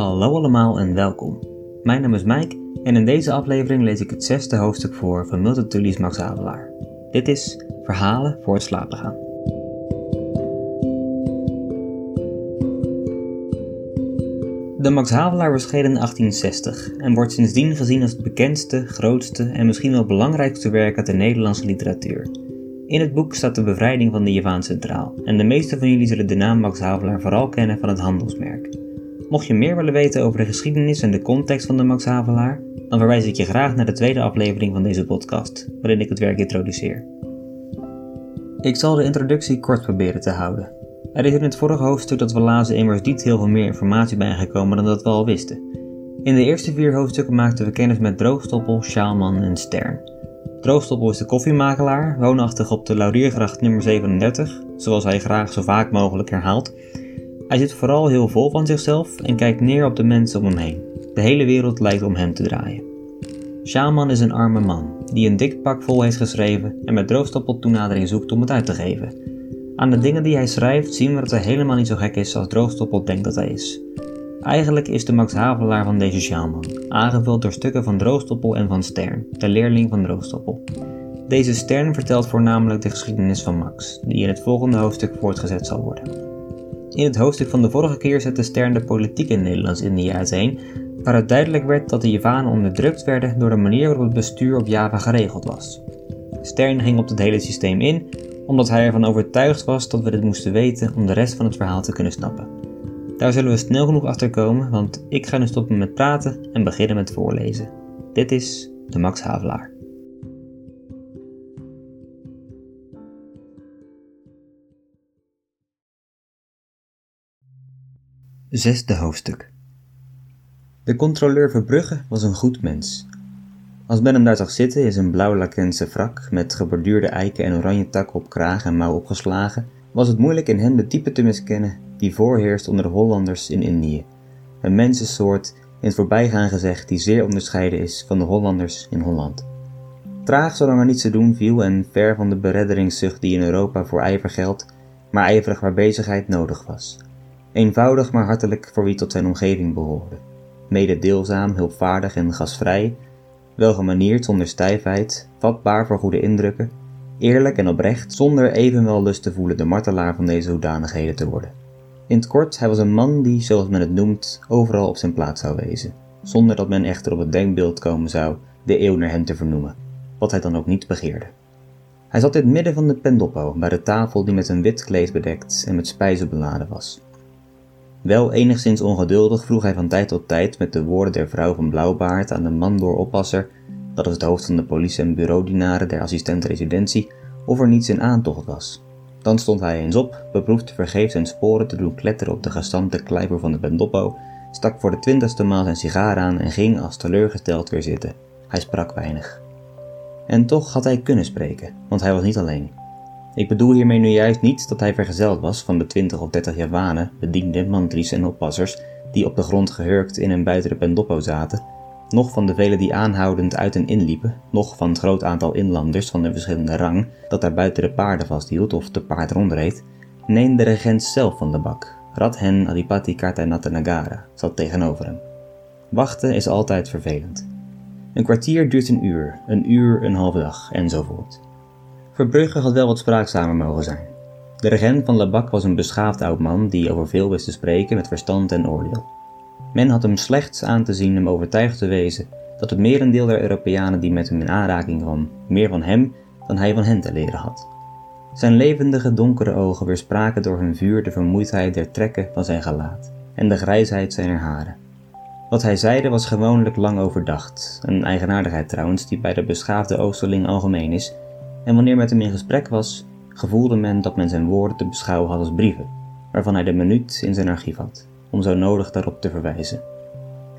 Hallo allemaal en welkom. Mijn naam is Mike en in deze aflevering lees ik het zesde hoofdstuk voor van Milton Max Havelaar. Dit is Verhalen voor het slapen gaan. De Max Havelaar verscheen in 1860 en wordt sindsdien gezien als het bekendste, grootste en misschien wel belangrijkste werk uit de Nederlandse literatuur. In het boek staat de bevrijding van de Javaan centraal en de meeste van jullie zullen de naam Max Havelaar vooral kennen van het handelsmerk. Mocht je meer willen weten over de geschiedenis en de context van de Max Havelaar, dan verwijs ik je graag naar de tweede aflevering van deze podcast, waarin ik het werk introduceer. Ik zal de introductie kort proberen te houden. Er is in het vorige hoofdstuk dat we lazen immers niet heel veel meer informatie bijgekomen dan dat we al wisten. In de eerste vier hoofdstukken maakten we kennis met Droogstoppel, Sjaalman en Stern. Droogstoppel is de koffiemakelaar, woonachtig op de Lauriergracht nummer 37, zoals hij graag zo vaak mogelijk herhaalt, hij zit vooral heel vol van zichzelf en kijkt neer op de mensen om hem heen. De hele wereld lijkt om hem te draaien. Sjaalman is een arme man, die een dik pak vol heeft geschreven en met droogstoppel toenadering zoekt om het uit te geven. Aan de dingen die hij schrijft zien we dat hij helemaal niet zo gek is als droogstoppel denkt dat hij is. Eigenlijk is de Max Havelaar van deze Sjaalman, aangevuld door stukken van Droogstoppel en van Stern, de leerling van Droogstoppel. Deze Stern vertelt voornamelijk de geschiedenis van Max, die in het volgende hoofdstuk voortgezet zal worden. In het hoofdstuk van de vorige keer zette Stern de politiek in Nederlands-Indië uiteen, waaruit duidelijk werd dat de Javanen onderdrukt werden door de manier waarop het bestuur op Java geregeld was. Stern ging op het hele systeem in, omdat hij ervan overtuigd was dat we dit moesten weten om de rest van het verhaal te kunnen snappen. Daar zullen we snel genoeg achter komen, want ik ga nu stoppen met praten en beginnen met voorlezen. Dit is de Max Havelaar. Zesde hoofdstuk. De controleur Verbrugge was een goed mens. Als men hem daar zag zitten in zijn blauw lakense frak met geborduurde eiken en oranje takken op kraag en mouw opgeslagen, was het moeilijk in hem de type te miskennen die voorheerst onder de Hollanders in Indië. Een mensensoort in het voorbijgaan gezegd die zeer onderscheiden is van de Hollanders in Holland. Traag zolang er niets te doen viel en ver van de beredderingszucht die in Europa voor ijver geldt, maar ijverig waar bezigheid nodig was. Eenvoudig maar hartelijk voor wie tot zijn omgeving behoorde. Mededeelzaam, hulpvaardig en gastvrij, welgemanierd zonder stijfheid, vatbaar voor goede indrukken, eerlijk en oprecht, zonder evenwel lust te voelen de martelaar van deze hoedanigheden te worden. In het kort, hij was een man die, zoals men het noemt, overal op zijn plaats zou wezen, zonder dat men echter op het denkbeeld komen zou de eeuw naar hem te vernoemen, wat hij dan ook niet begeerde. Hij zat in het midden van de pendoppo, bij de tafel die met een wit kleed bedekt en met spijzen beladen was. Wel enigszins ongeduldig vroeg hij van tijd tot tijd met de woorden der vrouw van Blauwbaard aan de mandooropasser, dat is het hoofd van de politie- en bureaudienaren der assistent-residentie, of er niets in aantocht was. Dan stond hij eens op, beproefde vergeefs zijn sporen te doen kletteren op de gestampte kleiper van de Bendoppo, stak voor de twintigste maal zijn sigaar aan en ging als teleurgesteld weer zitten. Hij sprak weinig. En toch had hij kunnen spreken, want hij was niet alleen. Ik bedoel hiermee nu juist niet dat hij vergezeld was van de 20 of 30 Javanen, bedienden, mantries en oppassers die op de grond gehurkt in en buiten de pendoppo zaten, noch van de velen die aanhoudend uit en inliepen, noch van het groot aantal inlanders van de verschillende rang dat daar buiten de paarden vasthield of te paard rondreed. Nee, de regent zelf van de bak, Radhen Adipati Kartanathanagara, zat tegenover hem. Wachten is altijd vervelend. Een kwartier duurt een uur, een uur een halve dag, enzovoort. Verbrugge had wel wat spraakzamer mogen zijn. De regent van Lebak was een beschaafd oud man die over veel wist te spreken met verstand en oordeel. Men had hem slechts aan te zien hem overtuigd te wezen dat het merendeel der Europeanen die met hem in aanraking kwam meer van hem dan hij van hen te leren had. Zijn levendige donkere ogen weerspraken door hun vuur de vermoeidheid der trekken van zijn gelaat en de grijsheid zijner haren. Wat hij zeide was gewoonlijk lang overdacht, een eigenaardigheid trouwens die bij de beschaafde Oosterling algemeen is en wanneer met hem in gesprek was, gevoelde men dat men zijn woorden te beschouwen had als brieven, waarvan hij de minuut in zijn archief had, om zo nodig daarop te verwijzen.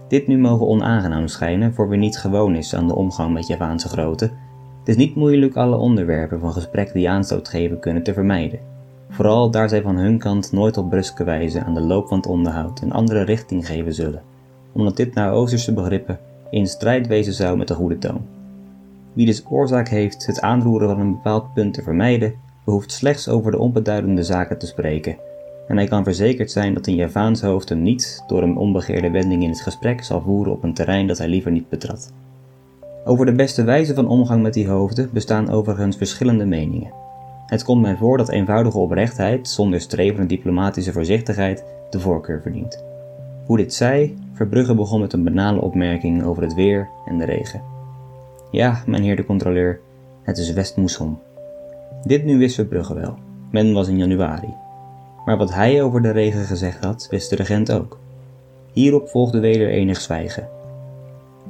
Dit nu mogen onaangenaam schijnen voor wie niet gewoon is aan de omgang met Javaanse grote. Het is niet moeilijk alle onderwerpen van gesprek die aanstoot geven kunnen te vermijden. Vooral daar zij van hun kant nooit op bruske wijze aan de loop van het onderhoud een andere richting geven zullen, omdat dit naar Oosterse begrippen in strijd wezen zou met de goede toon. Wie dus oorzaak heeft het aanroeren van een bepaald punt te vermijden, behoeft slechts over de onbeduidende zaken te spreken, en hij kan verzekerd zijn dat een Javaans hoofd hem niet, door een onbegeerde wending in het gesprek, zal voeren op een terrein dat hij liever niet betrad. Over de beste wijze van omgang met die hoofden bestaan overigens verschillende meningen. Het komt mij voor dat eenvoudige oprechtheid, zonder strevende diplomatische voorzichtigheid, de voorkeur verdient. Hoe dit zij, Verbrugge begon met een banale opmerking over het weer en de regen. Ja, mijn heer de controleur, het is westmoesson. Dit nu wist Verbrugge wel. Men was in januari. Maar wat hij over de regen gezegd had, wist de regent ook. Hierop volgde weder enig zwijgen.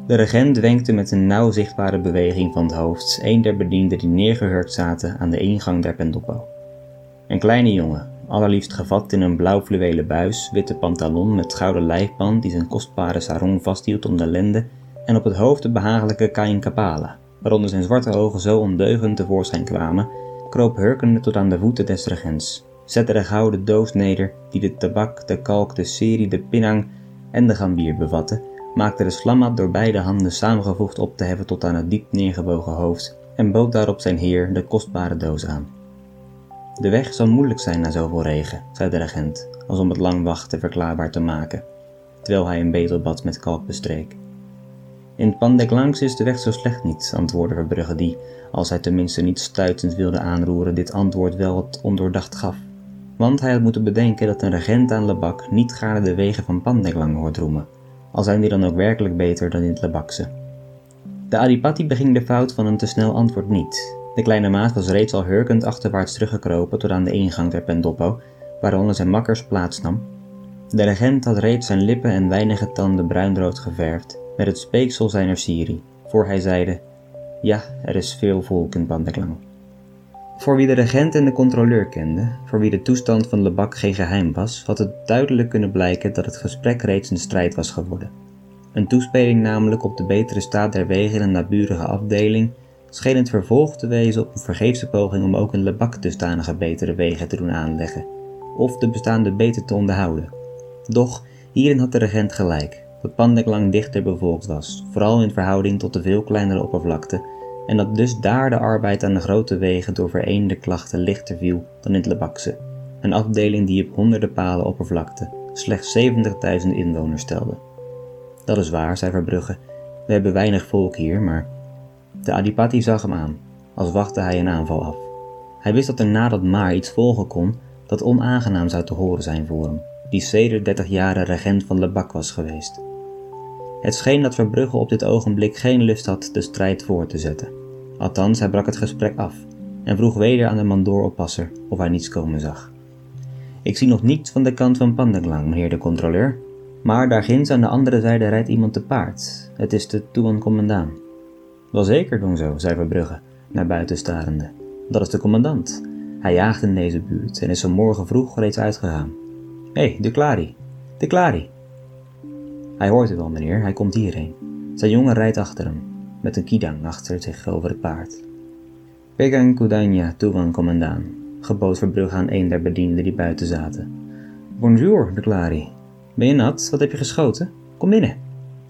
De regent wenkte met een nauw zichtbare beweging van het hoofd een der bedienden die neergehurkt zaten aan de ingang der Pendoppo. Een kleine jongen, allerliefst gevat in een blauw fluwelen buis, witte pantalon met gouden lijfband die zijn kostbare sarong vasthield om de lende en op het hoofd de behagelijke kain kapala, waaronder zijn zwarte ogen zo ondeugend tevoorschijn kwamen, kroop hurkende tot aan de voeten des regents, zette de gouden doos neder die de tabak, de kalk, de serie, de pinang en de gambier bevatte, maakte de slammat door beide handen samengevoegd op te heffen tot aan het diep neergebogen hoofd en bood daarop zijn heer de kostbare doos aan. De weg zal moeilijk zijn na zoveel regen, zei de regent, als om het lang wachten verklaarbaar te maken, terwijl hij een betelbad met kalk bestreek. In Pandeklangs is de weg zo slecht niet, antwoordde Verbrugge die, als hij tenminste niet stuitend wilde aanroeren, dit antwoord wel wat ondoordacht gaf. Want hij had moeten bedenken dat een regent aan Lebak niet gaarne de wegen van Pandeklang hoort roemen, al zijn die dan ook werkelijk beter dan in het Lebakse. De Adipati beging de fout van een te snel antwoord niet. De kleine maat was reeds al hurkend achterwaarts teruggekropen tot aan de ingang der Pendoppo, waaronder zijn makkers plaats nam. De regent had reeds zijn lippen en weinige tanden bruinrood geverfd met het speeksel zijner Siri, voor hij zeide: Ja, er is veel volk in Pandeklang. Voor wie de regent en de controleur kende, voor wie de toestand van Lebak geen geheim was, had het duidelijk kunnen blijken dat het gesprek reeds een strijd was geworden. Een toespeling namelijk op de betere staat der wegen in een naburige afdeling scheen het vervolg te wezen op een vergeefse poging om ook in Lebak dusdanige betere wegen te doen aanleggen, of de bestaande beter te onderhouden. Doch hierin had de regent gelijk, dat Pandeklang dichter bevolkt was, vooral in verhouding tot de veel kleinere oppervlakte, en dat dus daar de arbeid aan de grote wegen door vereende klachten lichter viel dan in het Lebakse, een afdeling die op honderden palen oppervlakte slechts 70.000 inwoners telde. Dat is waar, zei Verbrugge, we hebben weinig volk hier, maar de Adipati zag hem aan, als wachtte hij een aanval af. Hij wist dat er na dat maar iets volgen kon dat onaangenaam zou te horen zijn voor hem, die sedert dertig jaren regent van Lebak was geweest. Het scheen dat Verbrugge op dit ogenblik geen lust had de strijd voor te zetten. Althans, hij brak het gesprek af en vroeg weder aan de mandooropasser of hij niets komen zag. Ik zie nog niets van de kant van Pandanglang, meneer de controleur, maar daar ginds aan de andere zijde rijdt iemand te paard. Het is de Toean commandaan. Wel zeker, doen zo, zei Verbrugge, naar buiten starende. Dat is de commandant. Hij jaagt in deze buurt en is vanmorgen vroeg reeds uitgegaan. Hé, hey, de Clari. De Clari. Hij hoort het wel, meneer, hij komt hierheen. Zijn jongen rijdt achter hem, met een kidang achter zich over het paard. Pegang Kudanya Tuwan commandaan, gebood Verbrugge aan een der bedienden die buiten zaten. Bonjour, de Clari. Ben je nat? Wat heb je geschoten? Kom binnen.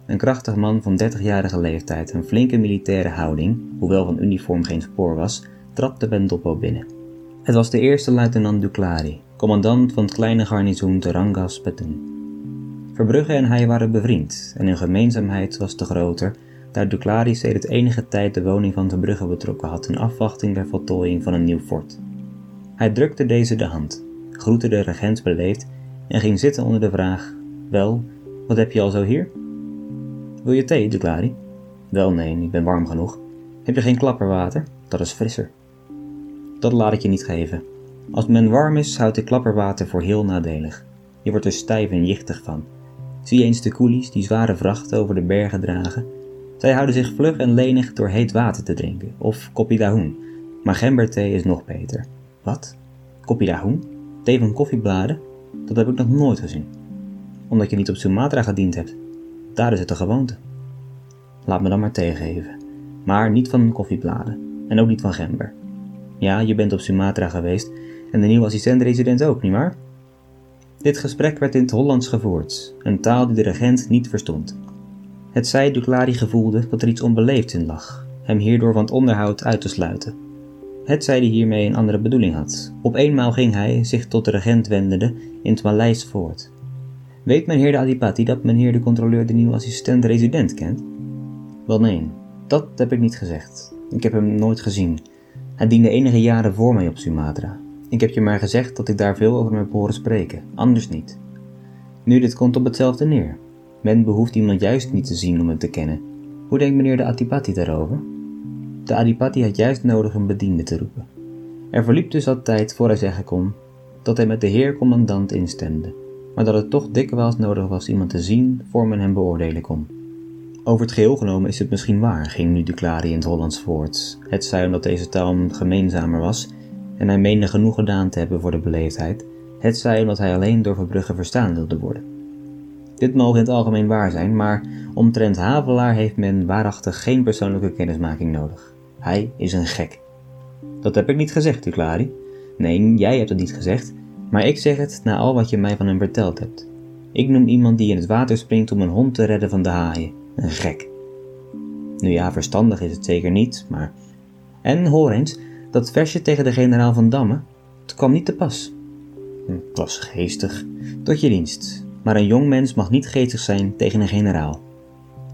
Een krachtig man van 30-jarige leeftijd, een flinke militaire houding, hoewel van uniform geen spoor was, trapte Bendoppo binnen. Het was de eerste luitenant Duclari, commandant van het kleine garnizoen Terangas Petun. Verbrugge en hij waren bevriend en hun gemeenzaamheid was te groter, daar Duclari sedert enige tijd de woning van Verbrugge betrokken had in afwachting der voltooiing van een nieuw fort. Hij drukte deze de hand, groette de regent beleefd en ging zitten onder de vraag: Wel, wat heb je al zo hier? Wil je thee, Duclari? Wel, nee, ik ben warm genoeg. Heb je geen klapperwater? Dat is frisser. Dat laat ik je niet geven. Als men warm is, houdt ik klapperwater voor heel nadelig. Je wordt er stijf en jichtig van. Zie eens de koelies die zware vrachten over de bergen dragen. Zij houden zich vlug en lenig door heet water te drinken, of koppie dahoen, maar gemberthee is nog beter. Wat? Kopje dahoen? Thee van koffiebladen? Dat heb ik nog nooit gezien. Omdat je niet op Sumatra gediend hebt. Daar is het de gewoonte. Laat me dan maar thee geven. Maar niet van koffiebladen. En ook niet van gember. Ja, je bent op Sumatra geweest en de nieuwe assistent-resident ook, nietwaar? Dit gesprek werd in het Hollands gevoerd, een taal die de regent niet verstond. Het zij Duclari gevoelde dat er iets onbeleefd in lag, hem hierdoor van het onderhoud uit te sluiten. Het zij die hiermee een andere bedoeling had. Op eenmaal ging hij, zich tot de regent wendende, in het Maleis voort. Weet meneer de Adipati dat meneer de controleur de nieuwe assistent-resident kent? Wel nee, dat heb ik niet gezegd. Ik heb hem nooit gezien. Hij diende enige jaren voor mij op Sumatra. Ik heb je maar gezegd dat ik daar veel over heb horen spreken, anders niet. Nu, dit komt op hetzelfde neer. Men behoeft iemand juist niet te zien om hem te kennen. Hoe denkt meneer de Adipati daarover? De Adipati had juist nodig een bediende te roepen. Er verliep dus wat tijd voor hij zeggen kon dat hij met de heer commandant instemde, maar dat het toch dikwijls nodig was iemand te zien voor men hem beoordelen kon. Over het geheel genomen is het misschien waar, ging nu Duclari in het Hollands voort. Het zij omdat deze taal gemeenzamer was en hij meende genoeg gedaan te hebben voor de beleefdheid, het zij omdat hij alleen door Verbrugge verstaan wilde worden. Dit mogen in het algemeen waar zijn, maar omtrent Havelaar heeft men waarachtig geen persoonlijke kennismaking nodig. Hij is een gek. Dat heb ik niet gezegd, Duclari. Nee, jij hebt het niet gezegd, maar ik zeg het na al wat je mij van hem verteld hebt. Ik noem iemand die in het water springt om een hond te redden van de haaien. Een gek. Nu ja, verstandig is het zeker niet, maar. En hoor eens, dat versje tegen de generaal van Damme, het kwam niet te pas. Het was geestig, tot je dienst, maar een jong mens mag niet geestig zijn tegen een generaal.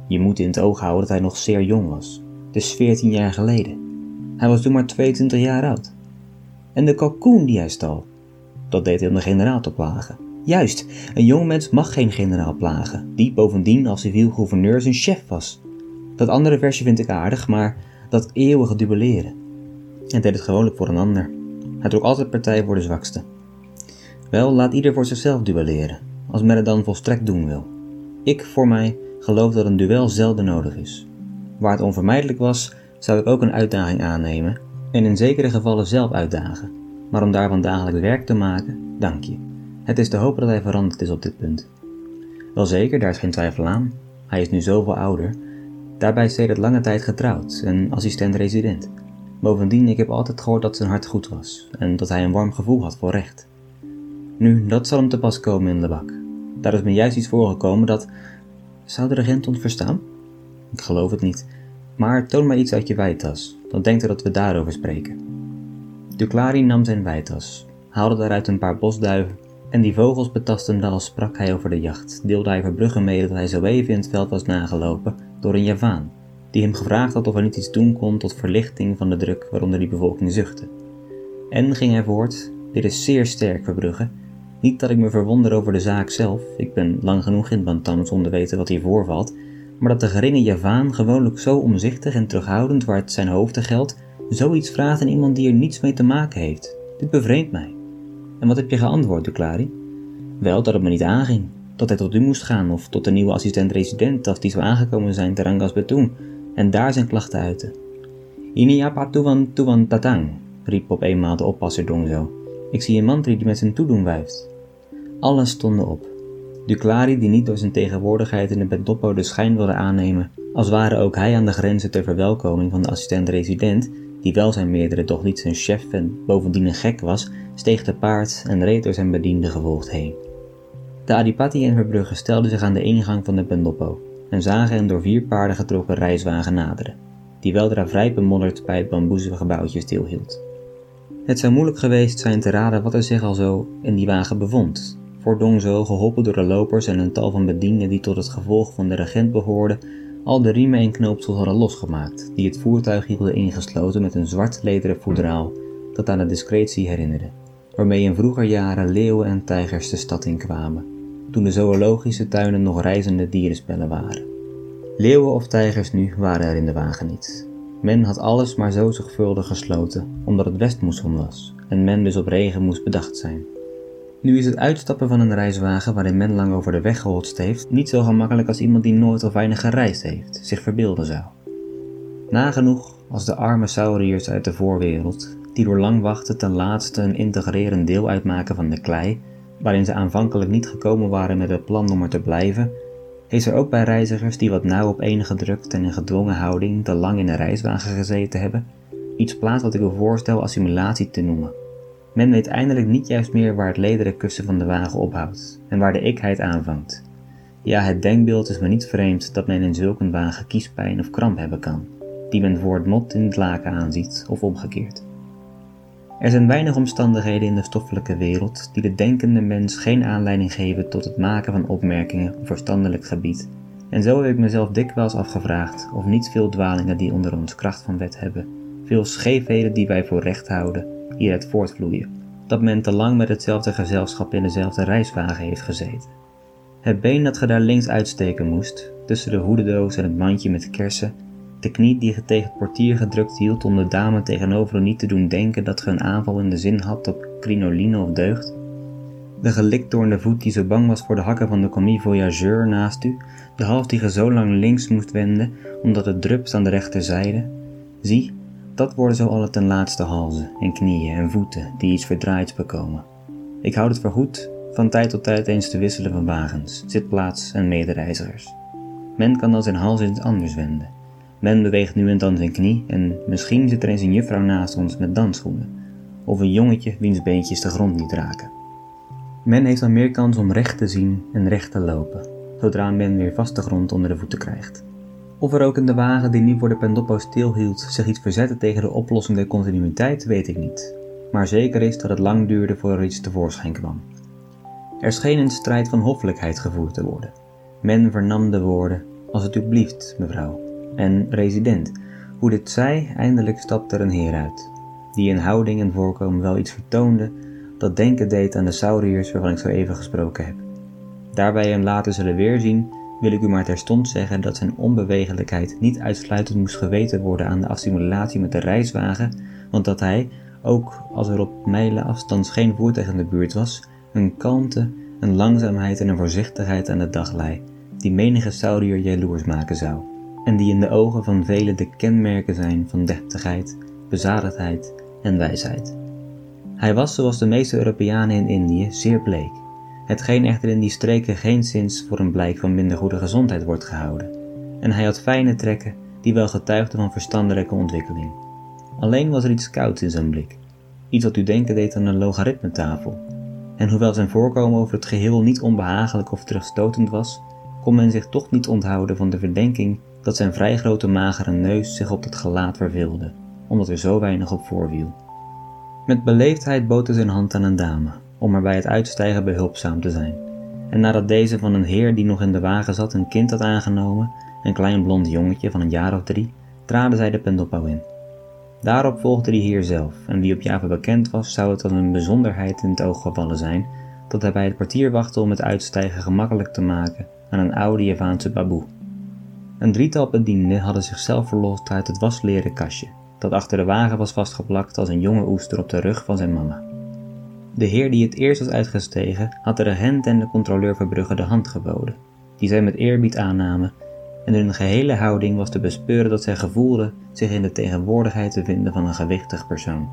Je moet in het oog houden dat hij nog zeer jong was, dus 14 jaar geleden. Hij was toen maar 22 jaar oud. En de kalkoen die hij stal, dat deed hij om de generaal te plagen. Juist, een jong mens mag geen generaal plagen, die bovendien als civiel gouverneur zijn chef was. Dat andere versje vind ik aardig, maar dat eeuwige duelleren. En deed het gewoonlijk voor een ander. Hij trok altijd partij voor de zwakste. Wel, laat ieder voor zichzelf duelleren, als men het dan volstrekt doen wil. Ik, voor mij, geloof dat een duel zelden nodig is. Waar het onvermijdelijk was, zou ik ook een uitdaging aannemen en in zekere gevallen zelf uitdagen. Maar om daarvan dagelijks werk te maken, dank je. Het is te hopen dat hij veranderd is op dit punt. Wel zeker, daar is geen twijfel aan. Hij is nu zoveel ouder. Daarbij is het lange tijd getrouwd en assistent-resident. Bovendien, ik heb altijd gehoord dat zijn hart goed was en dat hij een warm gevoel had voor recht. Nu, dat zal hem te pas komen in de bak. Daar is me juist iets voorgekomen dat. Zou de regent ons verstaan? Ik geloof het niet. Maar toon maar iets uit je wijtas, dan denkt hij dat we daarover spreken. Duclari nam zijn wijtas, haalde daaruit een paar bosduiven en die vogels betastende als sprak hij over de jacht, deelde hij Verbrugge mede dat hij zo even in het veld was nagelopen door een Javaan, die hem gevraagd had of hij niet iets doen kon tot verlichting van de druk waaronder die bevolking zuchtte. En ging hij voort, dit is zeer sterk Verbrugge, niet dat ik me verwonder over de zaak zelf, ik ben lang genoeg in Bantam te weten wat hier voorvalt, maar dat de geringe Javaan gewoonlijk zo omzichtig en terughoudend waar het zijn hoofden geldt, zoiets vraagt aan iemand die er niets mee te maken heeft. Dit bevreemdt mij. En wat heb je geantwoord, Duclari? Wel dat het me niet aanging. Dat hij tot u moest gaan of tot de nieuwe assistent-resident als die zou aangekomen zijn te Rangas Betoen en daar zijn klachten uiten. Iniapa tuwan tuwan tatang, riep op eenmaal de oppasser Dongzo. Ik zie een mantri die met zijn toedoen wuift. Allen stonden op. Duclari, die niet door zijn tegenwoordigheid in de Bendoppo de schijn wilde aannemen, als ware ook hij aan de grenzen ter verwelkoming van de assistent-resident, die wel zijn meerdere toch niet zijn chef en bovendien een gek was, steeg te paard en reed door zijn bediende gevolgd heen. De Adipati en Verbrugge stelden zich aan de ingang van de Pendoppo en zagen een door vier paarden getrokken reiswagen naderen, die weldra vrij bemodderd bij het bamboezige gebouwtje stilhield. Het zou moeilijk geweest zijn te raden wat er zich al zo in die wagen bevond, voor Dongzo, geholpen door de lopers en een tal van bedienden die tot het gevolg van de regent behoorden, al de riemen en knoopsels hadden losgemaakt, die het voertuig hielden ingesloten met een zwart lederen voederaal dat aan de discretie herinnerde, waarmee in vroeger jaren leeuwen en tijgers de stad inkwamen, toen de zoologische tuinen nog reizende dierenspellen waren. Leeuwen of tijgers nu waren er in de wagen niet. Men had alles maar zo zorgvuldig gesloten, omdat het westmoesson was en men dus op regen moest bedacht zijn. Nu is het uitstappen van een reiswagen waarin men lang over de weg gehotst heeft niet zo gemakkelijk als iemand die nooit of weinig gereisd heeft, zich verbeelden zou. Nagenoeg als de arme sauriërs uit de voorwereld, die door lang wachten ten laatste een integrerend deel uitmaken van de klei, waarin ze aanvankelijk niet gekomen waren met het plan om er te blijven, is er ook bij reizigers die wat nauw op één gedrukt en in gedwongen houding te lang in een reiswagen gezeten hebben, iets plaats wat ik me voorstel assimilatie te noemen. Men weet eindelijk niet juist meer waar het lederen kussen van de wagen ophoudt en waar de ikheid aanvangt. Ja, het denkbeeld is me niet vreemd dat men in zulk een wagen kiespijn of kramp hebben kan, die men voor het mot in het laken aanziet of omgekeerd. Er zijn weinig omstandigheden in de stoffelijke wereld die de denkende mens geen aanleiding geven tot het maken van opmerkingen op verstandelijk gebied. En zo heb ik mezelf dikwijls afgevraagd of niet veel dwalingen die onder ons kracht van wet hebben, veel scheefheden die wij voor recht houden, hieruit voortvloeien. Dat men te lang met hetzelfde gezelschap in dezelfde reiswagen heeft gezeten. Het been dat ge daar links uitsteken moest, tussen de hoedendoos en het mandje met kersen, de knie die ge tegen het portier gedrukt hield om de dame tegenover u niet te doen denken dat ge een aanval in de zin had op crinoline of deugd. De gelikdoornde voet die zo bang was voor de hakken van de commis voyageur naast u, de hals die ge zo lang links moest wenden omdat het drupt aan de rechterzijde. Zie, dat worden zo alle ten laatste halzen en knieën en voeten die iets verdraaids bekomen. Ik houd het voor goed van tijd tot tijd eens te wisselen van wagens, zitplaats en medereizigers. Men kan dan zijn hals eens anders wenden men beweegt nu en dan zijn knie en misschien zit er eens een juffrouw naast ons met dansschoenen. Of een jongetje wiens beentjes de grond niet raken. Men heeft dan meer kans om recht te zien en recht te lopen, zodra men weer vaste grond onder de voeten krijgt. Of er ook in de wagen die nu voor de Pendoppo stilhield zich iets verzette tegen de oplossing der continuïteit, weet ik niet. Maar zeker is dat het lang duurde voor er iets tevoorschijn kwam. Er scheen een strijd van hoffelijkheid gevoerd te worden. Men vernam de woorden: Als het u mevrouw en resident. Hoe dit zij, eindelijk stapte er een heer uit, die in houding en voorkomen wel iets vertoonde dat denken deed aan de sauriërs waarvan ik zo even gesproken heb. Daar wij hem later zullen weerzien, wil ik u maar terstond zeggen dat zijn onbewegelijkheid niet uitsluitend moest geweten worden aan de assimilatie met de reiswagen, want dat hij, ook als er op mijlen afstands geen voertuig in de buurt was, een kalmte, een langzaamheid en een voorzichtigheid aan de dag lei, die menige saurier jaloers maken zou en die in de ogen van velen de kenmerken zijn van deftigheid, bezadigdheid en wijsheid. Hij was, zoals de meeste Europeanen in Indië, zeer bleek, hetgeen echter in die streken geen zins voor een blijk van minder goede gezondheid wordt gehouden, en hij had fijne trekken die wel getuigden van verstandelijke ontwikkeling. Alleen was er iets kouds in zijn blik, iets wat u denken deed aan een logaritmetafel, en hoewel zijn voorkomen over het geheel niet onbehagelijk of terugstotend was, kon men zich toch niet onthouden van de verdenking dat zijn vrij grote magere neus zich op het gelaat verveelde, omdat er zo weinig op voorviel. Met beleefdheid bood hij zijn hand aan een dame, om er bij het uitstijgen behulpzaam te zijn. En nadat deze van een heer die nog in de wagen zat een kind had aangenomen, een klein blond jongetje van een jaar of drie, traden zij de pendelpauw in. Daarop volgde die heer zelf, en wie op Java bekend was, zou het als een bijzonderheid in het oog gevallen zijn dat hij bij het kwartier wachtte om het uitstijgen gemakkelijk te maken aan een oude Javaanse baboe. Een drietal bedienden hadden zichzelf verlost uit het wasleren kastje, dat achter de wagen was vastgeplakt als een jonge oester op de rug van zijn mama. De heer die het eerst was uitgestegen, had de regent en de controleur Verbrugge de hand geboden, die zij met eerbied aannamen, en in hun gehele houding was te bespeuren dat zij gevoelden zich in de tegenwoordigheid te vinden van een gewichtig persoon.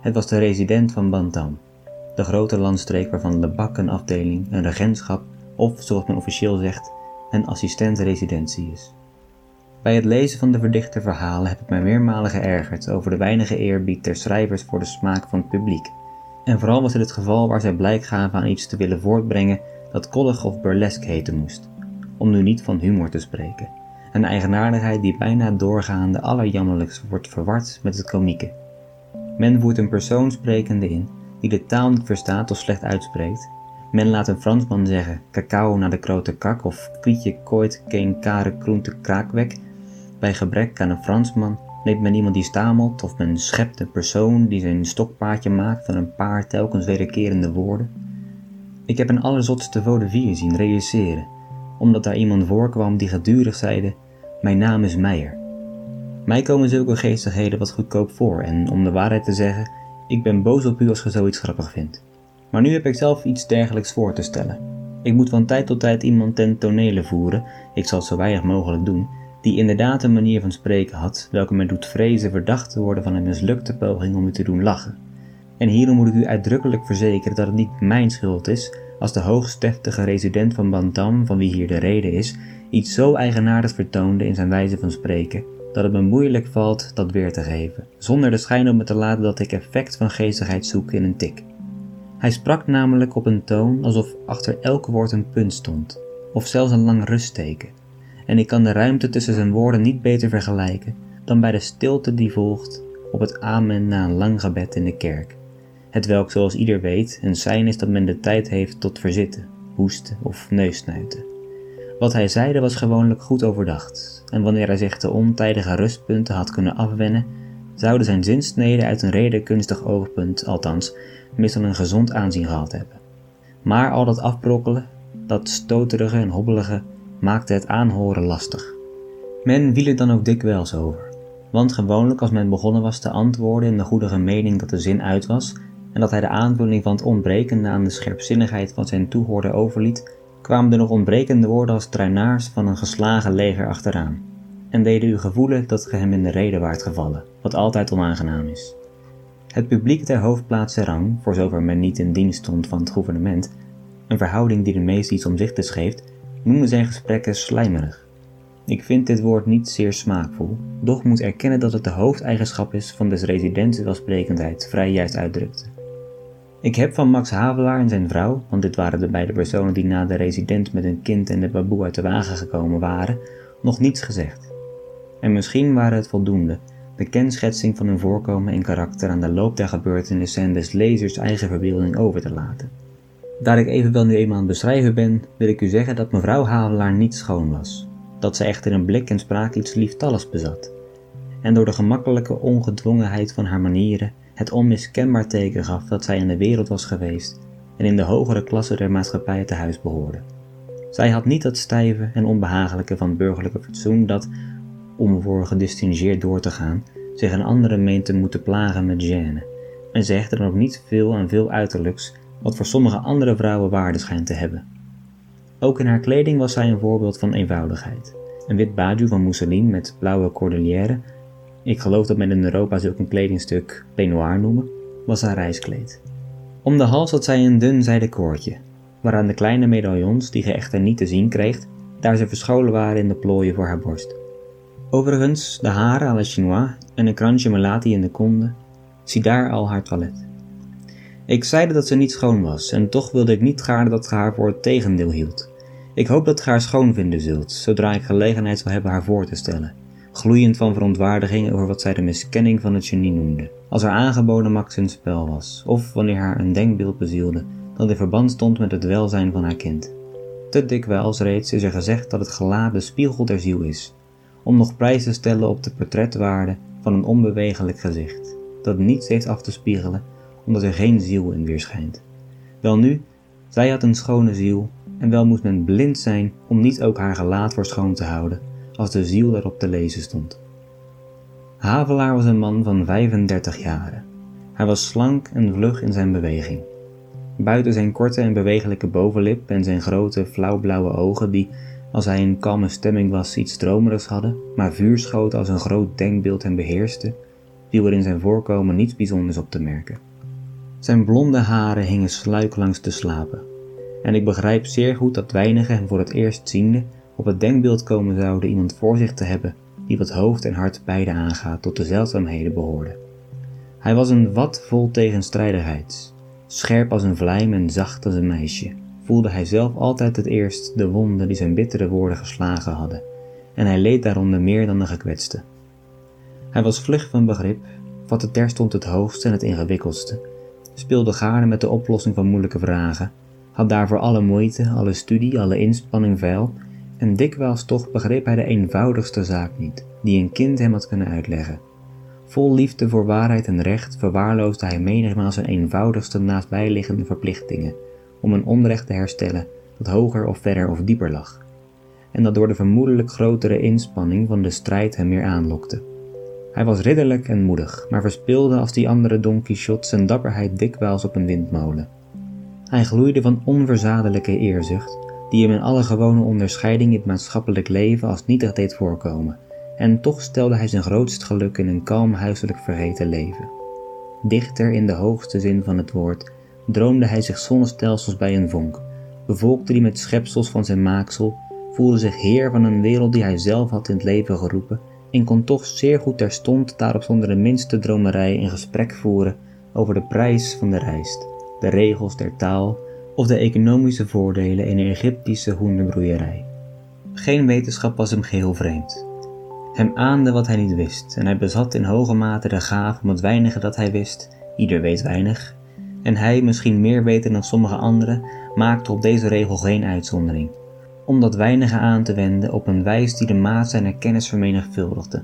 Het was de resident van Bantam, de grote landstreek waarvan de Bak een afdeling, een regentschap of, zoals men officieel zegt, en assistent-residentie is. Bij het lezen van de verdichte verhalen heb ik mij meermalen geërgerd over de weinige eerbied der schrijvers voor de smaak van het publiek. En vooral was dit het geval waar zij blijk gaven aan iets te willen voortbrengen dat koddig of burlesque heten moest, om nu niet van humor te spreken. Een eigenaardigheid die bijna doorgaande allerjammerlijkst wordt verward met het komieke. Men voert een persoon sprekende in, die de taal niet verstaat of slecht uitspreekt, men laat een Fransman zeggen cacao naar de grote kak of kwietje kooit geen kare groente kraakwek. Bij gebrek aan een Fransman neemt men iemand die stamelt of men schept een persoon die zijn stokpaardje maakt van een paar telkens wederkerende woorden. Ik heb een allerzotste vaudeville zien realiseren, omdat daar iemand voorkwam die gedurig zeide, mijn naam is Meijer. Mij komen zulke geestigheden wat goedkoop voor en om de waarheid te zeggen, ik ben boos op u als je zoiets grappig vindt. Maar nu heb ik zelf iets dergelijks voor te stellen. Ik moet van tijd tot tijd iemand ten tonele voeren, ik zal het zo weinig mogelijk doen, die inderdaad een manier van spreken had welke me doet vrezen verdacht te worden van een mislukte poging om u te doen lachen. En hierom moet ik u uitdrukkelijk verzekeren dat het niet mijn schuld is als de hoogsteftige resident van Bantam, van wie hier de rede is, iets zo eigenaardigs vertoonde in zijn wijze van spreken, dat het me moeilijk valt dat weer te geven, zonder de schijn op me te laten dat ik effect van geestigheid zoek in een tik. Hij sprak namelijk op een toon alsof achter elk woord een punt stond, of zelfs een lang rustteken, en ik kan de ruimte tussen zijn woorden niet beter vergelijken dan bij de stilte die volgt op het amen na een lang gebed in de kerk, hetwelk zoals ieder weet een sein is dat men de tijd heeft tot verzitten, hoesten of neussnuiten. Wat hij zeide was gewoonlijk goed overdacht, en wanneer hij zich de ontijdige rustpunten had kunnen afwennen, zouden zijn zinsneden uit een redekunstig oogpunt, althans, meestal een gezond aanzien gehad hebben. Maar al dat afbrokkelen, dat stoterige en hobbelige, maakte het aanhoren lastig. Men viel er dan ook dikwijls over, want gewoonlijk als men begonnen was te antwoorden in de goede mening dat de zin uit was en dat hij de aanvulling van het ontbrekende aan de scherpzinnigheid van zijn toehoorder overliet, kwamen er nog ontbrekende woorden als truinaars van een geslagen leger achteraan, en deden u gevoelen dat ge hem in de reden waart gevallen, wat altijd onaangenaam is. Het publiek der hoofdplaats Serang, voor zover men niet in dienst stond van het gouvernement, een verhouding die de meest iets omzichtigs geeft, noemde zijn gesprekken slijmerig. Ik vind dit woord niet zeer smaakvol, doch moet erkennen dat het de hoofdeigenschap is van des residents welsprekendheid vrij juist uitdrukte. Ik heb van Max Havelaar en zijn vrouw, want dit waren de beide personen die na de resident met een kind en de baboe uit de wagen gekomen waren, nog niets gezegd. En misschien waren het voldoende, de kenschetsing van hun voorkomen en karakter aan de loop der gebeurtenissen en des lezers eigen verbeelding over te laten. Daar ik evenwel nu eenmaal aan het beschrijven ben, wil ik u zeggen dat mevrouw Havelaar niet schoon was, dat ze echter in blik en spraak iets lieftalligs bezat, en door de gemakkelijke ongedwongenheid van haar manieren het onmiskenbaar teken gaf dat zij in de wereld was geweest en in de hogere klasse der maatschappij te huis behoorde. Zij had niet dat stijve en onbehagelijke van burgerlijke fatsoen dat, om voor gedistingeerd door te gaan, zich een andere meent te moeten plagen met gêne, en ze hechte dan ook niet veel aan veel uiterlijks, wat voor sommige andere vrouwen waarde schijnt te hebben. Ook in haar kleding was zij een voorbeeld van eenvoudigheid. Een wit baju van mousseline met blauwe cordelière ik geloof dat men in Europa zulk een kledingstuk peignoir noemen, was haar reiskleed. Om de hals had zij een dun zijden koordje, waaraan de kleine medaillons, die ge echter niet te zien kreeg, daar ze verscholen waren in de plooien voor haar borst. Overigens, de haren à la chinois en een kransje melati in de konde, zie daar al haar toilet. Ik zeide dat ze niet schoon was, en toch wilde ik niet gaarne dat ge haar voor het tegendeel hield. Ik hoop dat ge haar schoon vinden zult, zodra ik gelegenheid zal hebben haar voor te stellen gloeiend van verontwaardiging over wat zij de miskenning van het genie noemde, als haar aangeboden max in spel was, of wanneer haar een denkbeeld bezielde dat in verband stond met het welzijn van haar kind. Te dikwijls reeds is er gezegd dat het gelaat de spiegel der ziel is, om nog prijs te stellen op de portretwaarde van een onbewegelijk gezicht, dat niets heeft af te spiegelen, omdat er geen ziel in weerschijnt. Welnu, zij had een schone ziel, en wel moest men blind zijn om niet ook haar gelaat voor schoon te houden, als de ziel erop te lezen stond. Havelaar was een man van 35 jaren. Hij was slank en vlug in zijn beweging. Buiten zijn korte en bewegelijke bovenlip en zijn grote flauwblauwe ogen, die, als hij in kalme stemming was, iets dromerigs hadden, maar vuurschoten als een groot denkbeeld hem beheerste, viel er in zijn voorkomen niets bijzonders op te merken. Zijn blonde haren hingen sluik langs de slapen, en ik begrijp zeer goed dat weinigen hem voor het eerst ziende op het denkbeeld komen zouden iemand voor zich te hebben die wat hoofd en hart beide aangaat tot de zeldzaamheden behoorde. Hij was een wat vol tegenstrijdigheid, scherp als een vlijm en zacht als een meisje, voelde hij zelf altijd het eerst de wonden die zijn bittere woorden geslagen hadden, en hij leed daaronder meer dan de gekwetste. Hij was vlug van begrip, vatte terstond het hoogste en het ingewikkeldste, speelde gaarne met de oplossing van moeilijke vragen, had daarvoor alle moeite, alle studie, alle inspanning veil en dikwijls toch begreep hij de eenvoudigste zaak niet, die een kind hem had kunnen uitleggen. Vol liefde voor waarheid en recht verwaarloosde hij menigmaal zijn eenvoudigste naastbijliggende verplichtingen om een onrecht te herstellen dat hoger of verder of dieper lag, en dat door de vermoedelijk grotere inspanning van de strijd hem meer aanlokte. Hij was ridderlijk en moedig, maar verspilde als die andere Don Quixote zijn dapperheid dikwijls op een windmolen. Hij gloeide van onverzadelijke eerzucht, die hem in alle gewone onderscheiding in het maatschappelijk leven als nietig deed voorkomen, en toch stelde hij zijn grootst geluk in een kalm huiselijk vergeten leven. Dichter in de hoogste zin van het woord droomde hij zich zonnestelsels bij een vonk, bevolkte die met schepsels van zijn maaksel, voelde zich heer van een wereld die hij zelf had in het leven geroepen en kon toch zeer goed terstond daarop zonder de minste dromerij een gesprek voeren over de prijs van de rijst, de regels der taal of de economische voordelen in een Egyptische hoenderbroeierij. Geen wetenschap was hem geheel vreemd. Hem aande wat hij niet wist en hij bezat in hoge mate de gaaf om het weinige dat hij wist, ieder weet weinig, en hij misschien meer weten dan sommige anderen, maakte op deze regel geen uitzondering, om dat weinige aan te wenden op een wijs die de maat zijner kennis vermenigvuldigde.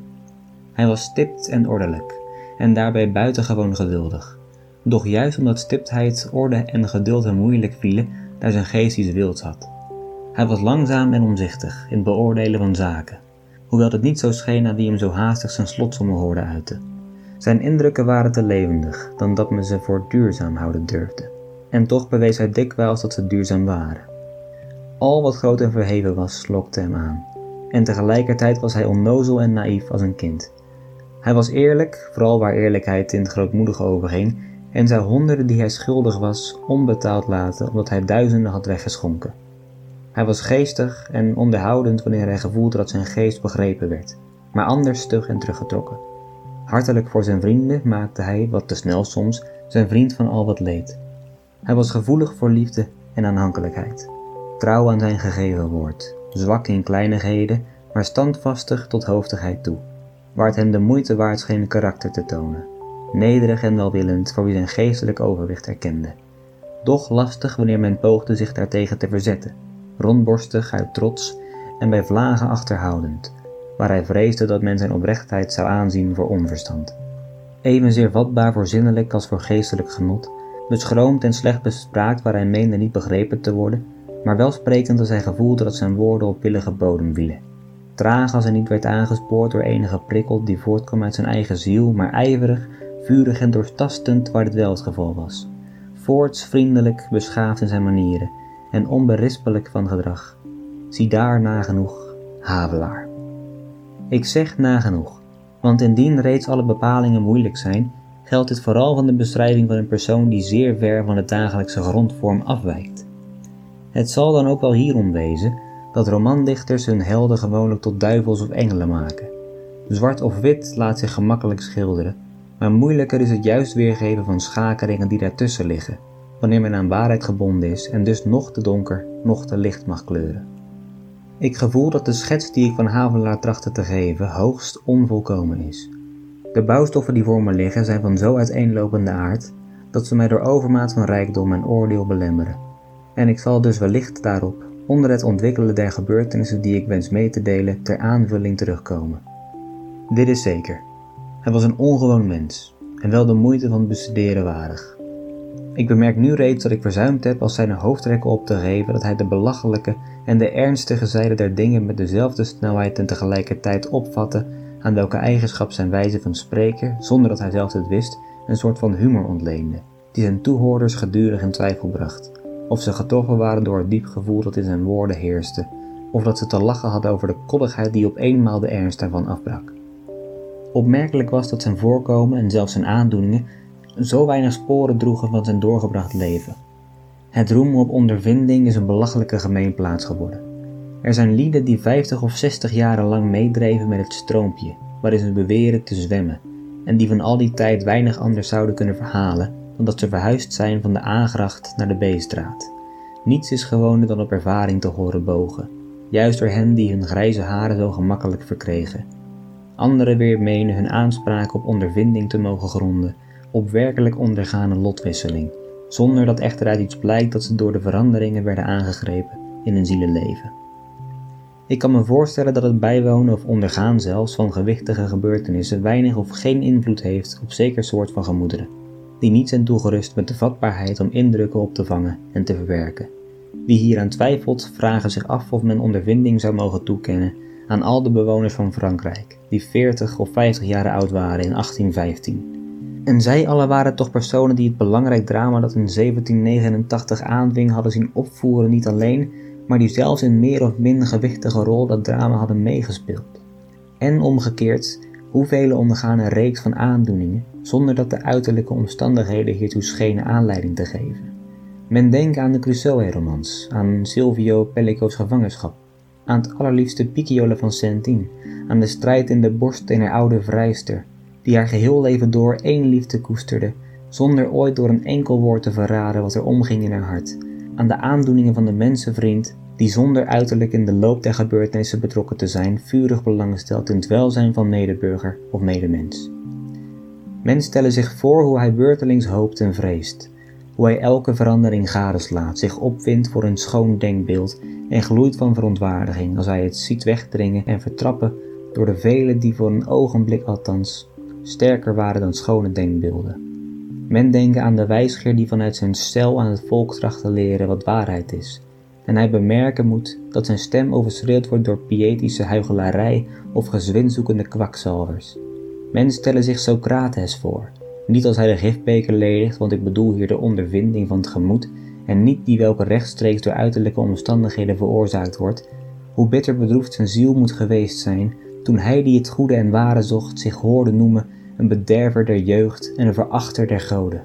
Hij was stipt en ordelijk, en daarbij buitengewoon geduldig. Doch juist omdat stiptheid, orde en geduld hem moeilijk vielen, daar zijn geest iets wilds had. Hij was langzaam en omzichtig in het beoordelen van zaken, hoewel het niet zo scheen aan wie hem zo haastig zijn slotsommen hoorde uiten. Zijn indrukken waren te levendig dan dat men ze voor duurzaam houden durfde, en toch bewees hij dikwijls dat ze duurzaam waren. Al wat groot en verheven was, lokte hem aan, en tegelijkertijd was hij onnozel en naïef als een kind. Hij was eerlijk, vooral waar eerlijkheid in het grootmoedige overging, en zou honderden die hij schuldig was onbetaald laten omdat hij duizenden had weggeschonken. Hij was geestig en onderhoudend wanneer hij gevoelde dat zijn geest begrepen werd, maar anders stug en teruggetrokken. Hartelijk voor zijn vrienden maakte hij, wat te snel soms, zijn vriend van al wat leed. Hij was gevoelig voor liefde en aanhankelijkheid, trouw aan zijn gegeven woord, zwak in kleinigheden, maar standvastig tot hoofdigheid toe, waar het hem de moeite waard scheen karakter te tonen, nederig en welwillend voor wie zijn geestelijk overwicht erkende, doch lastig wanneer men poogde zich daartegen te verzetten, rondborstig uit trots en bij vlagen achterhoudend, waar hij vreesde dat men zijn oprechtheid zou aanzien voor onverstand. Evenzeer vatbaar voor zinnelijk als voor geestelijk genot, beschroomd en slecht bespraakt waar hij meende niet begrepen te worden, maar wel sprekend als hij gevoelde dat zijn woorden op willige bodem vielen. Traag als hij niet werd aangespoord door enige prikkel die voortkwam uit zijn eigen ziel, maar ijverig, vurig en doortastend waar dit wel het geval was. Voorts vriendelijk, beschaafd in zijn manieren en onberispelijk van gedrag. Zie daar nagenoeg Havelaar. Ik zeg nagenoeg, want indien reeds alle bepalingen moeilijk zijn, geldt dit vooral van de beschrijving van een persoon die zeer ver van de dagelijkse grondvorm afwijkt. Het zal dan ook wel hierom wezen dat romandichters hun helden gewoonlijk tot duivels of engelen maken. Zwart of wit laat zich gemakkelijk schilderen, maar moeilijker is het juist weergeven van schakeringen die daartussen liggen, wanneer men aan waarheid gebonden is en dus nog te donker, nog te licht mag kleuren. Ik gevoel dat de schets die ik van Havelaar trachtte te geven hoogst onvolkomen is. De bouwstoffen die voor me liggen zijn van zo uiteenlopende aard dat ze mij door overmaat van rijkdom en oordeel belemmeren. En ik zal dus wellicht daarop, onder het ontwikkelen der gebeurtenissen die ik wens mee te delen, ter aanvulling terugkomen. Dit is zeker. Hij was een ongewoon mens en wel de moeite van bestuderen waardig. Ik bemerk nu reeds dat ik verzuimd heb als zijn hoofdtrekken op te geven dat hij de belachelijke en de ernstige zijde der dingen met dezelfde snelheid en tegelijkertijd opvatte, aan welke eigenschap zijn wijze van spreken, zonder dat hij zelf het wist, een soort van humor ontleende, die zijn toehoorders gedurig in twijfel bracht, of ze getroffen waren door het diep gevoel dat in zijn woorden heerste, of dat ze te lachen hadden over de koddigheid die op eenmaal de ernst daarvan afbrak. Opmerkelijk was dat zijn voorkomen en zelfs zijn aandoeningen zo weinig sporen droegen van zijn doorgebracht leven. Het roemen op ondervinding is een belachelijke gemeenplaats geworden. Er zijn lieden die 50 of 60 jaren lang meedreven met het stroompje, waarin ze beweren te zwemmen, en die van al die tijd weinig anders zouden kunnen verhalen dan dat ze verhuisd zijn van de Aangracht naar de Beestraat. Niets is gewoner dan op ervaring te horen bogen, juist door hen die hun grijze haren zo gemakkelijk verkregen. Anderen weer menen hun aanspraak op ondervinding te mogen gronden op werkelijk ondergane lotwisseling, zonder dat echter uit iets blijkt dat ze door de veranderingen werden aangegrepen in hun zielenleven. Ik kan me voorstellen dat het bijwonen of ondergaan zelfs van gewichtige gebeurtenissen weinig of geen invloed heeft op zeker soort van gemoederen, die niet zijn toegerust met de vatbaarheid om indrukken op te vangen en te verwerken. Wie hieraan twijfelt, vragen zich af of men ondervinding zou mogen toekennen aan al de bewoners van Frankrijk, die 40 of 50 jaar oud waren in 1815 en zij alle waren toch personen die het belangrijk drama dat in 1789 aanving hadden zien opvoeren niet alleen, maar die zelfs in meer of minder gewichtige rol dat drama hadden meegespeeld. En omgekeerd, hoeveel ondergaan een reeks van aandoeningen zonder dat de uiterlijke omstandigheden hiertoe schenen aanleiding te geven. Men denkt aan de Crusoe-romans, aan Silvio Pellico's gevangenschap, aan het allerliefste Picciolo van Saint-Tine, aan de strijd in de borst in haar oude vrijster, die haar geheel leven door één liefde koesterde, zonder ooit door een enkel woord te verraden wat er omging in haar hart, aan de aandoeningen van de mensenvriend, die zonder uiterlijk in de loop der gebeurtenissen betrokken te zijn, vurig belang stelt in het welzijn van medeburger of medemens. Men stelle zich voor hoe hij beurtelings hoopt en vreest, hoe hij elke verandering gadeslaat, zich opwindt voor een schoon denkbeeld en gloeit van verontwaardiging als hij het ziet wegdringen en vertrappen door de velen die voor een ogenblik althans sterker waren dan schone denkbeelden. Men denke aan de wijsgeer die vanuit zijn stel aan het volk tracht te leren wat waarheid is, en hij bemerken moet dat zijn stem overschreeuwd wordt door pietische huichelarij of gezwinzoekende kwakzalvers. Men stelle zich Socrates voor, niet als hij de gifbeker ledigt, want ik bedoel hier de ondervinding van het gemoed en niet die welke rechtstreeks door uiterlijke omstandigheden veroorzaakt wordt, hoe bitter bedroefd zijn ziel moet geweest zijn toen hij die het goede en ware zocht zich hoorde noemen een bederver der jeugd en een verachter der goden.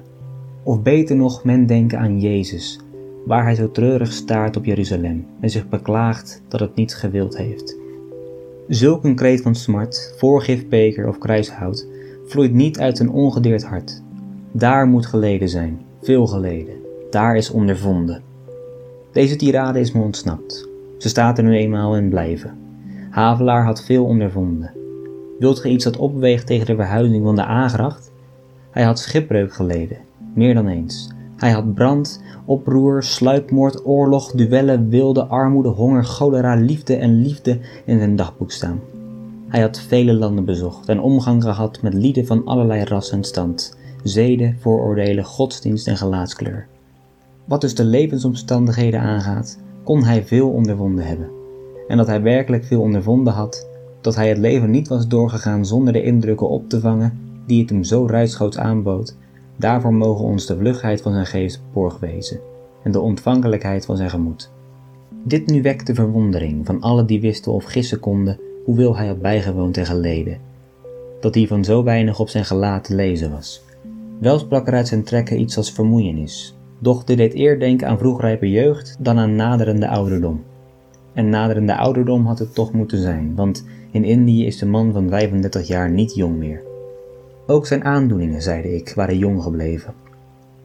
Of beter nog, men denken aan Jezus, waar hij zo treurig staart op Jeruzalem en zich beklaagt dat het niet gewild heeft. Zulk een kreet van smart, voorgifbeker of kruishout, vloeit niet uit een ongedeerd hart. Daar moet geleden zijn, veel geleden. Daar is ondervonden. Deze tirade is me ontsnapt. Ze staat er nu eenmaal in blijven. Havelaar had veel ondervonden. Wilt ge iets dat opweegt tegen de verhuizing van de aangracht? Hij had schipbreuk geleden, meer dan eens. Hij had brand, oproer, sluipmoord, oorlog, duellen, wilde, armoede, honger, cholera, liefde en liefde in zijn dagboek staan. Hij had vele landen bezocht en omgang gehad met lieden van allerlei ras en stand, zeden, vooroordelen, godsdienst en gelaatskleur. Wat dus de levensomstandigheden aangaat, kon hij veel ondervonden hebben. En dat hij werkelijk veel ondervonden had, dat hij het leven niet was doorgegaan zonder de indrukken op te vangen die het hem zo ruidschoots aanbood, daarvoor mogen ons de vlugheid van zijn geest borg wezen en de ontvankelijkheid van zijn gemoed. Dit nu wekte verwondering van alle die wisten of gissen konden hoeveel hij had bijgewoond en geleden, dat hiervan zo weinig op zijn gelaat te lezen was. Wel sprak er uit zijn trekken iets als vermoeienis, doch dit deed eer denken aan vroegrijpe jeugd dan aan naderende ouderdom. En naderende ouderdom had het toch moeten zijn, want in Indië is de man van 35 jaar niet jong meer. Ook zijn aandoeningen, zeide ik, waren jong gebleven.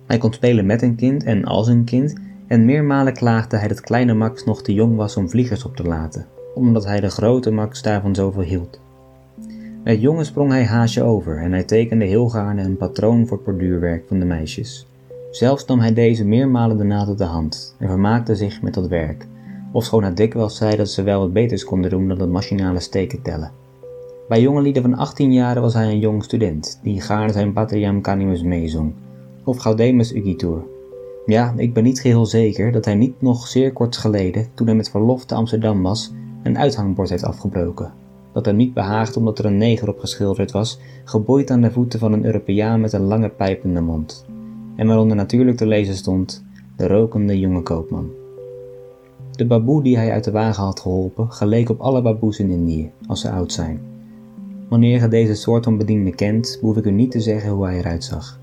Hij kon spelen met een kind en als een kind, en meermalen klaagde hij dat kleine Max nog te jong was om vliegers op te laten, omdat hij de grote Max daarvan zoveel hield. Met jongen sprong hij haasje over en hij tekende heel gaarne een patroon voor het borduurwerk van de meisjes. Zelfs nam hij deze meermalen de naad op de hand en vermaakte zich met dat werk, ofschoon hij dikwijls zei dat ze wel wat beters konden doen dan het machinale steken tellen. Bij jonge lieden van 18 jaar was hij een jong student, die gaarne zijn Patriam Canimus meezong, of Gaudemus Ugitur. Ja, ik ben niet geheel zeker dat hij niet nog zeer kort geleden, toen hij met verlof te Amsterdam was, een uithangbord heeft afgebroken. Dat hem niet behaagd omdat er een neger op geschilderd was, geboeid aan de voeten van een Europeaan met een lange pijp in de mond. En waaronder natuurlijk te lezen stond: de rokende jonge koopman. De baboe die hij uit de wagen had geholpen, geleek op alle baboes in Indië, als ze oud zijn. Wanneer je deze soort van bediende kent, hoef ik u niet te zeggen hoe hij eruit zag.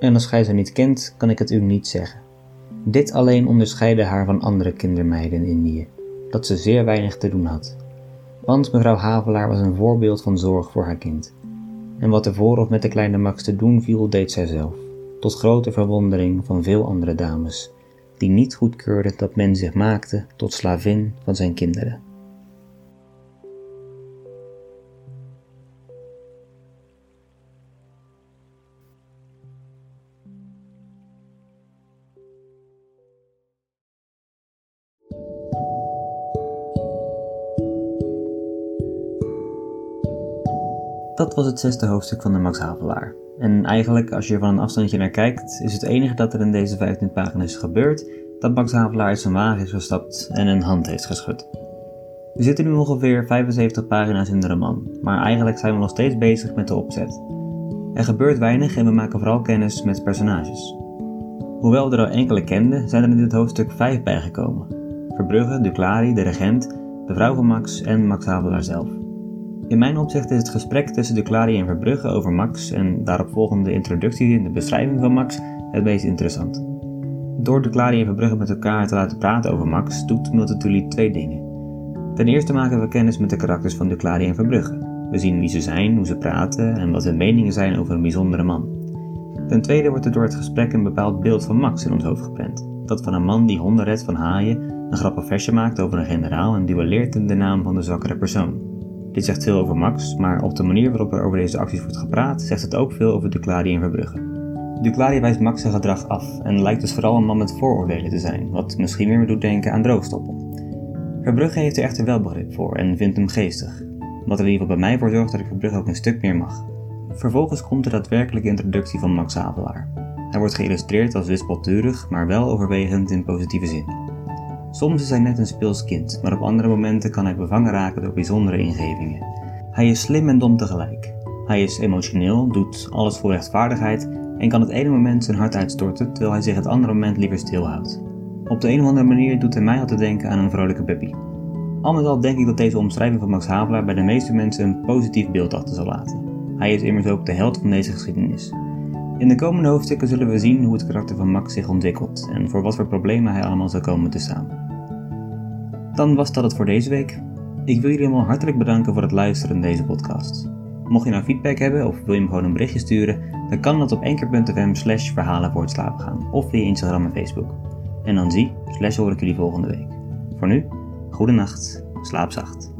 En als gij ze niet kent, kan ik het u niet zeggen. Dit alleen onderscheidde haar van andere kindermeiden in Indië, dat ze zeer weinig te doen had. Want mevrouw Havelaar was een voorbeeld van zorg voor haar kind. En wat er voor of met de kleine Max te doen viel, deed zij zelf, tot grote verwondering van veel andere dames, die niet goedkeurden dat men zich maakte tot slavin van zijn kinderen. Dat was het zesde hoofdstuk van de Max Havelaar. En eigenlijk, als je er van een afstandje naar kijkt, is het enige dat er in deze 15 pagina's gebeurt, dat Max Havelaar uit zijn wagen is gestapt en een hand heeft geschud. We zitten nu ongeveer 75 pagina's in de roman, maar eigenlijk zijn we nog steeds bezig met de opzet. Er gebeurt weinig en we maken vooral kennis met personages. Hoewel we er al enkele kenden, zijn er in dit hoofdstuk vijf bijgekomen. Verbrugge, Duclari, de regent, de vrouw van Max en Max Havelaar zelf. In mijn opzicht is het gesprek tussen Duclari en Verbrugge over Max en daaropvolgende introductie in de beschrijving van Max het meest interessant. Door Duclari en Verbrugge met elkaar te laten praten over Max doet Multatuli twee dingen. Ten eerste maken we kennis met de karakters van Duclari en Verbrugge. We zien wie ze zijn, hoe ze praten en wat hun meningen zijn over een bijzondere man. Ten tweede wordt er door het gesprek een bepaald beeld van Max in ons hoofd geprent. Dat van een man die honden redt van haaien, een grappig versje maakt over een generaal en duelleert in de naam van de zwakkere persoon. Dit zegt veel over Max, maar op de manier waarop er over deze acties wordt gepraat, zegt het ook veel over Duclari en Verbrugge. Duclari wijst Max zijn gedrag af en lijkt dus vooral een man met vooroordelen te zijn, wat misschien meer doet denken aan droogstoppel. Verbrugge heeft er echter wel begrip voor en vindt hem geestig, wat er in ieder geval bij mij voor zorgt dat ik Verbrugge ook een stuk meer mag. Vervolgens komt de daadwerkelijke introductie van Max Havelaar. Hij wordt geïllustreerd als wispelturig, maar wel overwegend in positieve zin. Soms is hij net een speels kind, maar op andere momenten kan hij bevangen raken door bijzondere ingevingen. Hij is slim en dom tegelijk. Hij is emotioneel, doet alles voor rechtvaardigheid en kan het ene moment zijn hart uitstorten terwijl hij zich het andere moment liever stilhoudt. Op de een of andere manier doet hij mij altijd denken aan een vrolijke puppy. Al met al denk ik dat deze omschrijving van Max Havelaar bij de meeste mensen een positief beeld achter zal laten. Hij is immers ook de held van deze geschiedenis. In de komende hoofdstukken zullen we zien hoe het karakter van Max zich ontwikkelt en voor wat voor problemen hij allemaal zal komen te staan. Dan was dat het voor deze week. Ik wil jullie allemaal hartelijk bedanken voor het luisteren naar deze podcast. Mocht je nou feedback hebben of wil je me gewoon een berichtje sturen, dan kan dat op enker.fm slash verhalen voor het slapen gaan of via Instagram en Facebook. En dan zie, slash hoor ik jullie volgende week. Voor nu, goede nacht, slaap zacht.